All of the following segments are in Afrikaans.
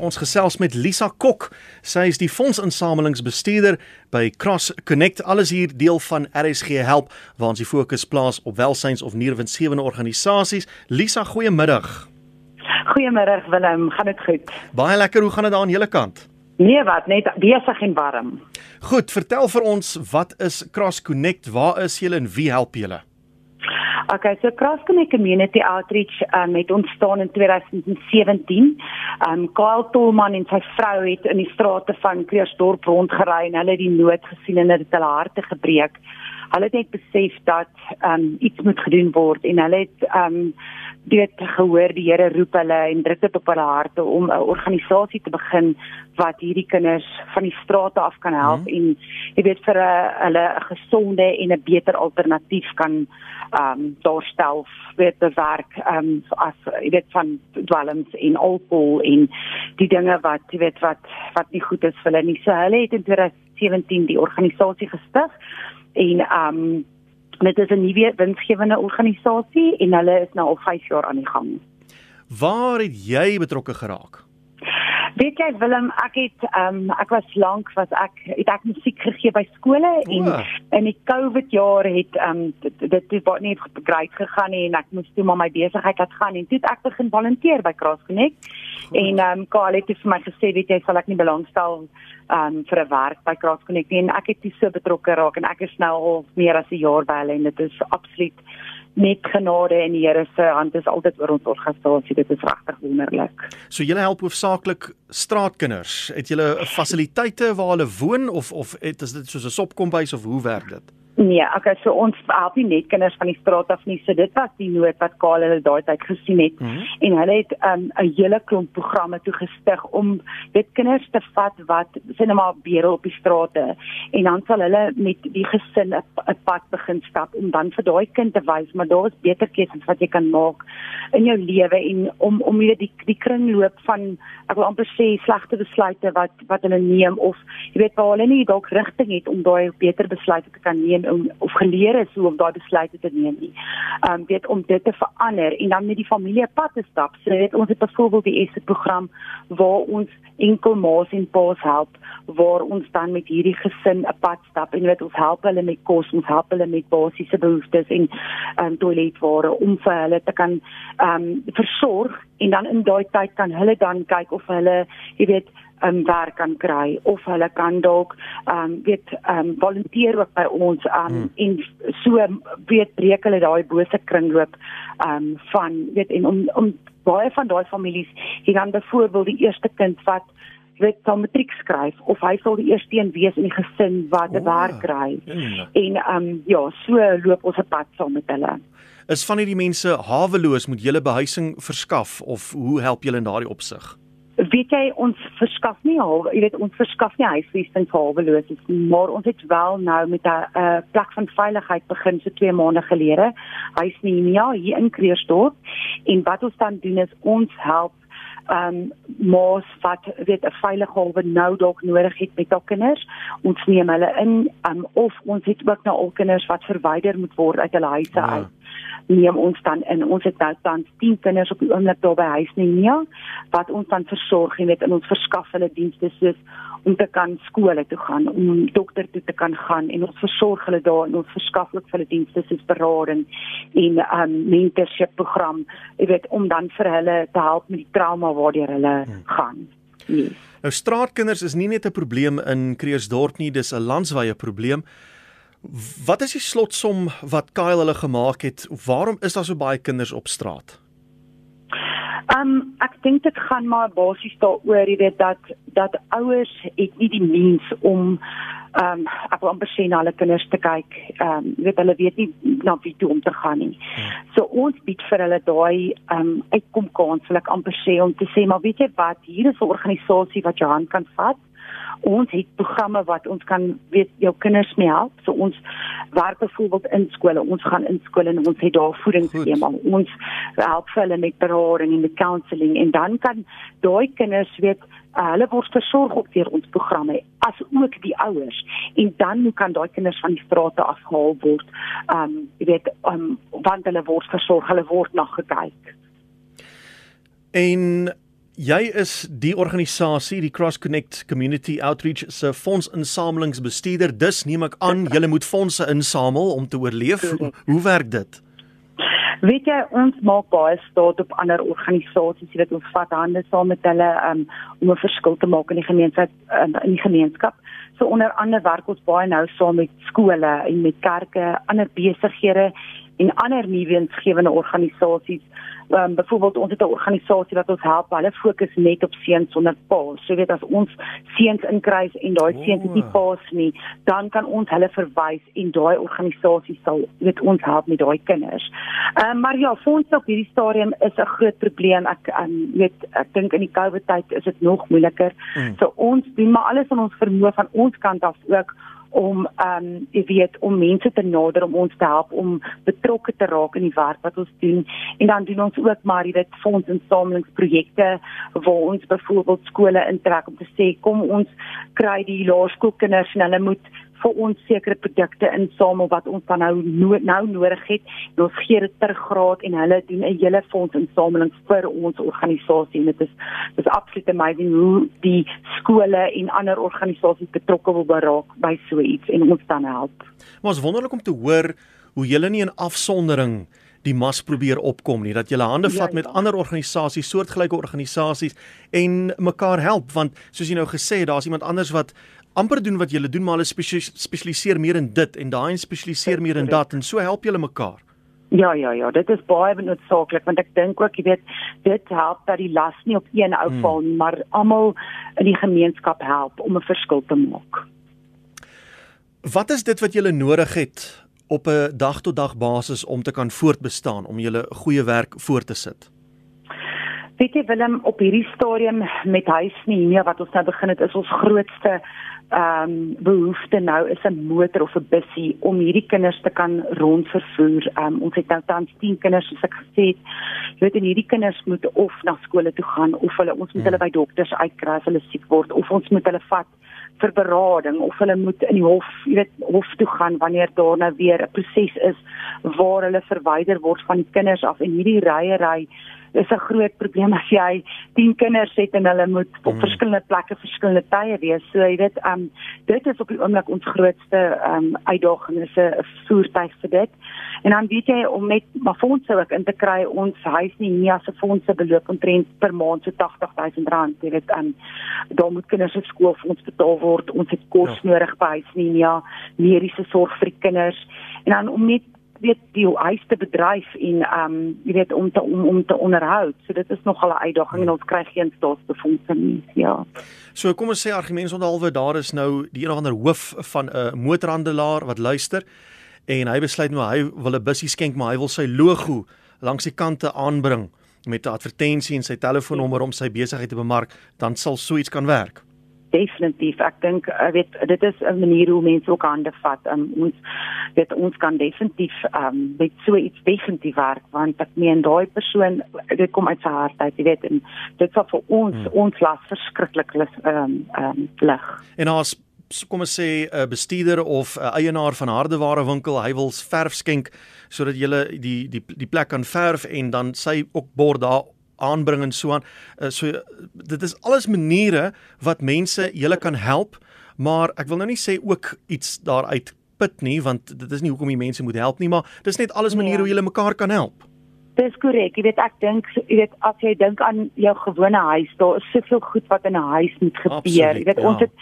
Ons gesels met Lisa Kok. Sy is die fondsinsamelingsbestuurder by Cross Connect. Alles hier deel van RSG Help waar ons die fokus plaas op welsyns of nierwinsgewende organisasies. Lisa, goeiemiddag. Goeiemiddag Willem, gaan dit goed? Baie lekker. Hoe gaan dit daar aan julle kant? Nee, wat, net besig en warm. Goed, vertel vir ons, wat is Cross Connect? Waar is julle en wie help julle? Okay, so Cross Connect Community Outreach um, het ontstaan in 2017. Um Kyle Tolman en sy vrou het in die strate van Kreersdorp rondgery en hulle het die nood gesien en dit het hulle harte gebreek. Hulle het net besef dat um iets moet gedoen word en hulle het um dit gehoor die Here roep hulle en druk dit op hulle harte om 'n organisasie te begin wat hierdie kinders van die strate af kan help mm. en jy weet vir 'n hulle 'n gesonde en 'n beter alternatief kan ehm um, daarstel weet bewerk ehm um, as jy weet van dwelms en alkohol en die dinge wat jy weet wat wat nie goed is vir hulle nie. So hulle het in 2017 die organisasie gestig en ehm um, dit is 'n nuwe winsgewende organisasie en hulle is nou al 5 jaar aan die gang. Waar het jy betrokke geraak? Weet jy Willem, ek het ehm um, ek was lank was ek het ek musiek gegee by skole en in die Covid jaar het ehm um, dit dit het baie nie great gegaan nie en ek moes toe maar my besigheid laat gaan en toe het ek begin volunteer by Cross Connect. En ehm um, Karl het vir my gesê weet jy sal ek nie belangstel um vir 'n werk by Cross Connect en ek het so betrokke raak en ek is nou al meer as 'n jaar by hulle en dit is absoluut net genade en die Here se hand is altyd oor ons organisasie dit is regtig wonderlik. So julle help hoofsaaklik straatkinders. Het julle fasiliteite waar hulle woon of of het is dit soos 'n sopkombuis of hoe werk dit? Nee, okay, so ons help nie net kinders van die straat af nie. So dit was die nood wat Kaal hulle daai tyd gesien het. Mm -hmm. En hulle het um, 'n um, hele klomp programme toegestig om dit kinders te vat wat sien nou maar beere op die strate en dan sal hulle met die gesin 'n pad begin stap om dan vir daai kind te wys maar daar is beter keuses wat jy kan maak in jou lewe en om om jy die die kringloop van ek wil amper sê slegte besluite wat wat hulle neem of jy weet waar hulle nie dalk rigting het om daai beter besluite te kan neem of geleer is hoe om daai besluite te neem nie. Ehm um, weet om dit te verander en dan met die familie pad te stap. So weet ons het byvoorbeeld die eerste program waar ons enkel ma's en pa's help waar ons dan met hierdie gesin 'n pad stap en weet ons help hulle met kos, ons help hulle met basiese behoeftes en ehm um, toiletware om vir hulle te kan ehm um, versorg en dan in daai tyd kan hulle dan kyk of hulle jy weet um, werk kan kry of hulle kan dalk um weet um volunteer ook by ons um hmm. en so weet breek hulle daai bose kringloop um van weet en om om baie van daai families hier dan byvoorbeeld die eerste kind wat weet sal matriek skryf of hy sal die eerste een wees in die gesin wat 'n oh, werk kry ja. en um ja so loop ons 'n pad saam met hulle is van hierdie mense haweloos moet julle behuising verskaf of hoe help julle in daardie opsig weet jy ons verskaf nie al jy weet ons verskaf nie huisvesting vir haweloses nie maar ons het wel nou met 'n uh, plek van veiligheid begin so 2 maande gelede huis Nehemia hier in Kreersdorp. En wat ons dan doen is ons help ehm um, mos wat weet 'n veilige hawe nou dalk nodig het met hul kinders ons neem hulle in um, of ons het ook nou al kinders wat verwyder moet word uit hulle huise ja. uit neem ons dan in ons het nou tans 10 kinders op die oomblik daar by huis Nenia wat ons dan versorg en weet in ons verskaf hulle dienste soos om te kan skole toe gaan om dokter toe te kan gaan en ons versorg hulle daar en ons verskaf ook vir hulle dienste soos berading en um, mentorship program jy weet om dan vir hulle te help met die trauma waardeur hulle hmm. gaan yes. Nou straatkinders is nie net 'n probleem in Kreersdorp nie dis 'n landwyse probleem Wat is die slotsom wat Kyle hulle gemaak het? Waarom is daar so baie kinders op straat? Um ek dink dit gaan maar basies daaroor, jy weet dat dat ouers het nie die mens om um ek wil amper sê na hulle kinders te kyk. Um jy weet hulle weet nie na wie toe om te gaan nie. Hmm. So ons bied vir hulle daai um uitkom kans, wil ek amper sê om te sê maar weet jy wat, hier is 'n organisasie wat jou hand kan vat ons het programme wat ons kan weet jou kinders mee help. So ons werk byvoorbeeld in skole. Ons gaan in skole en ons het daar voedingsskema. Ons help hulle met berading en met counselling en dan kan daai kinders weet uh, hulle word versorg op deur ons programme as ook die ouers en dan kan daai kinders van die strate afgehaal word. Um jy weet um want hulle word versorg, hulle word na gekyk. En Jy is die organisasie, die Cross Connect Community Outreach se fondsinsamelingsbestuurder. Dus neem ek aan jy moet fondse insamel om te oorleef. Hoe, hoe werk dit? Weet jy ons maak baie staat op ander organisasies wat ons vat hande saam met hulle um, om 'n verskil te maak in die gemeenskap in die gemeenskap. So onder andere werk ons baie nou saam met skole en met kerke, ander besighede en ander nuwensgewende organisasies um, byvoorbeeld ons het 'n organisasie wat ons help, hulle fokus net op seuns sonder paas. So weet as ons seuns inkry en daai seuns het nie paas nie, dan kan ons hulle verwys en daai organisasie sal weet ons help met daai kinders. Ehm um, maar ja, fondse op hierdie stadium is 'n groot probleem. Ek um, weet ek dink in die COVID tyd is dit nog moeiliker. Mm. So ons doen maar alles in ons vermoë van ons kant af ook om ehm um, jy weet om mense te nader om ons te help om betrokke te raak in die werk wat ons doen. En dan doen ons ook maar jy weet fondsinsamelingsprojekte waar ons byvoorbeeld skole intrek om te sê kom ons kry die laerskoolkinders en hulle moet vir ons sekere produkte insamel wat ons dan nou no nou nodig het en ons gee dit ter graad en hulle doen 'n hele fondsinsameling vir ons organisasie en dit is dis absoluut amazing hoe die skole en ander organisasies betrokke wil beraak by so iets en ons dan help. Maar is wonderlik om te hoor hoe julle nie in afsondering die mas probeer opkom nie dat jy hande ja, vat ja, met ja. ander organisasies soortgelyke organisasies en mekaar help want soos jy nou gesê het daar's iemand anders wat amper doen wat julle doen maar hulle spesialiseer meer in dit en daai spesialiseer meer in dat en so help julle mekaar. Ja ja ja, dit is baie noodsaaklik want ek dink ook jy weet dit help dat die las nie op een ou hmm. val nie, maar almal in die gemeenskap help om 'n verskil te maak. Wat is dit wat julle nodig het op 'n dag tot dag basis om te kan voortbestaan om julle goeie werk voort te sit? Weet jy Willem, op hierdie stadium met huis nie meer wat ons nou begin het is ons grootste ehm um, behoefte nou is 'n motor of 'n bussie om hierdie kinders te kan rondvervoer. Ehm um, ons het nou tans 10 kinders soos ek gesê het. Jy weet en hierdie kinders moet of na skole toe gaan of hulle ons moet hulle hmm. by dokters uitkry as hulle siek word of ons moet hulle vat vir berading of hulle moet in die hof, jy weet, hof toe gaan wanneer daar nou weer 'n proses is waar hulle verwyder word van die kinders af en hierdie ryery is 'n groot probleem as jy 10 kinders het en hulle moet op mm. verskillende plekke verskillende tye wees. So jy weet, um dit is op die oomblik ons grootste um uitdaging is 'n voertuig vir dit. En dan weet jy om met maar fondse ook in te kry, ons huis nie nie as 'n fondse beloop omtrent per maand so 80000 rand. Jy weet, um daar moet kinders se skoolfonds betaal word. Ons het kos ja. nodig by huis nie, ja, mediese sorg vir die kinders. En dan om net weet die huis te bedryf en ehm um, jy weet om te om, om te onderhou. So dit is nog al 'n uitdaging en ons kry geen staatsbefondse nie. Ja. So kom ons sê argumente onderhalwe daar is nou die een of ander hoof van 'n motorhandelaar wat luister en hy besluit nou hy wil 'n bussie skenk maar hy wil sy logo langs die kante aanbring met 'n advertensie en sy telefoonnommer om sy besigheid te bemark, dan sal so iets kan werk definitief. Ek dink ek weet dit is 'n manier hoe mense ook hande vat. Um, ons weet ons kan definitief um, met so iets definitief werk want ek meen daai persoon dit kom uit sy hart uit jy weet en dit sal vir ons hmm. ons las verskriklik ehm um, ehm um, lig. En as kom ons sê 'n bestuurder of 'n eienaar van hardeware winkel hy wil verf skenk sodat jy die die die plek kan verf en dan sy ook bord daar aanbring en so aan. Uh, so dit is alles maniere wat mense julle kan help, maar ek wil nou nie sê ook iets daaruit put nie want dit is nie hoekom die mense moet help nie, maar dis net alles maniere nee. hoe julle mekaar kan help. Dis korrek. Jy weet ek dink jy weet as jy dink aan jou gewone huis, daar is soveel goed wat in 'n huis moet gebeur. Jy weet ja. ons het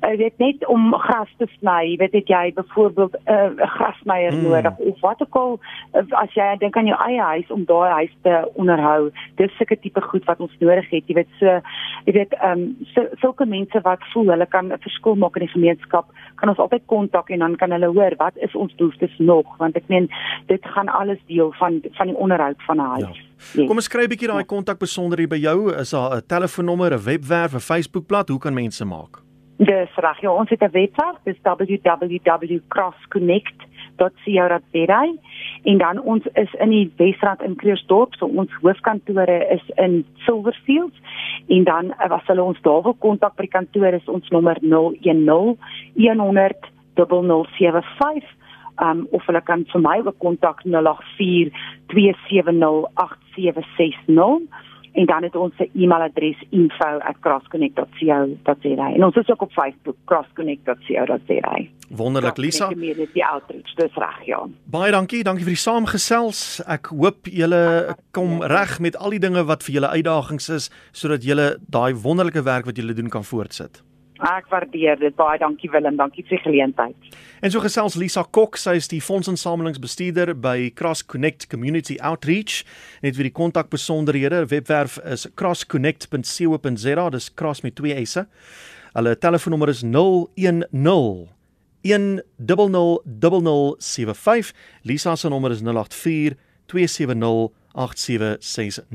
jy weet net om gras te sny, weet het jy byvoorbeeld eh, 'n uh, grasnyer mm. nodig of wat ook al uh, as jy dink aan jou eie huis om daai huis te onderhou. Dis sulke tipe goed wat ons nodig het. Jy weet so jy weet ehm um, so, sulke mense wat voel hulle kan 'n verskil maak in die gemeenskap, kan ons altyd kontak en dan kan hulle hoor wat is ons behoeftes nog want ek meen dit gaan alles deel van van die onderhoud van 'n huis. Ja. Yes. Kom ons skryf 'n bietjie daai ja. kontak besonderhede by jou. Is daar 'n telefoonnommer, 'n webwerf, 'n Facebookblad? Hoe kan mense maak? Dis reg. Ja, ons het 'n webwerf, dis www.crossconnect.co.za en dan ons is in die Wesrand in Krugersdorp, so ons hoofkantore is in Silverfields en dan eh, as hulle ons daar wil kontak by die kantoor is ons nommer 010 100 0075 um of hulle kan vir my ook kontak 084 270 8760 en dan het ons 'n e-mailadres info@crossconnect.co.za en ons is ook op Facebook crossconnect.co.za. Wonderlik Lisa. Die outreach dis reg ja. Baie dankie, dankie vir die saamgesels. Ek hoop julle kom reg met al die dinge wat vir julle uitdagings is sodat julle daai wonderlike werk wat julle doen kan voortsit. Ek waardeer dit baie. Dankie Willem. Dankie vir die geleentheid. En so gesels Lisa Kok, sy is die fondsinsamelingsbestuurder by Cross Connect Community Outreach. Net vir die kontakbesonderhede, webwerf is crossconnect.co.za, dis cross met twee s'e. Hulle telefoonnommer is 010 1000075. Lisa se nommer is 084 270 8760.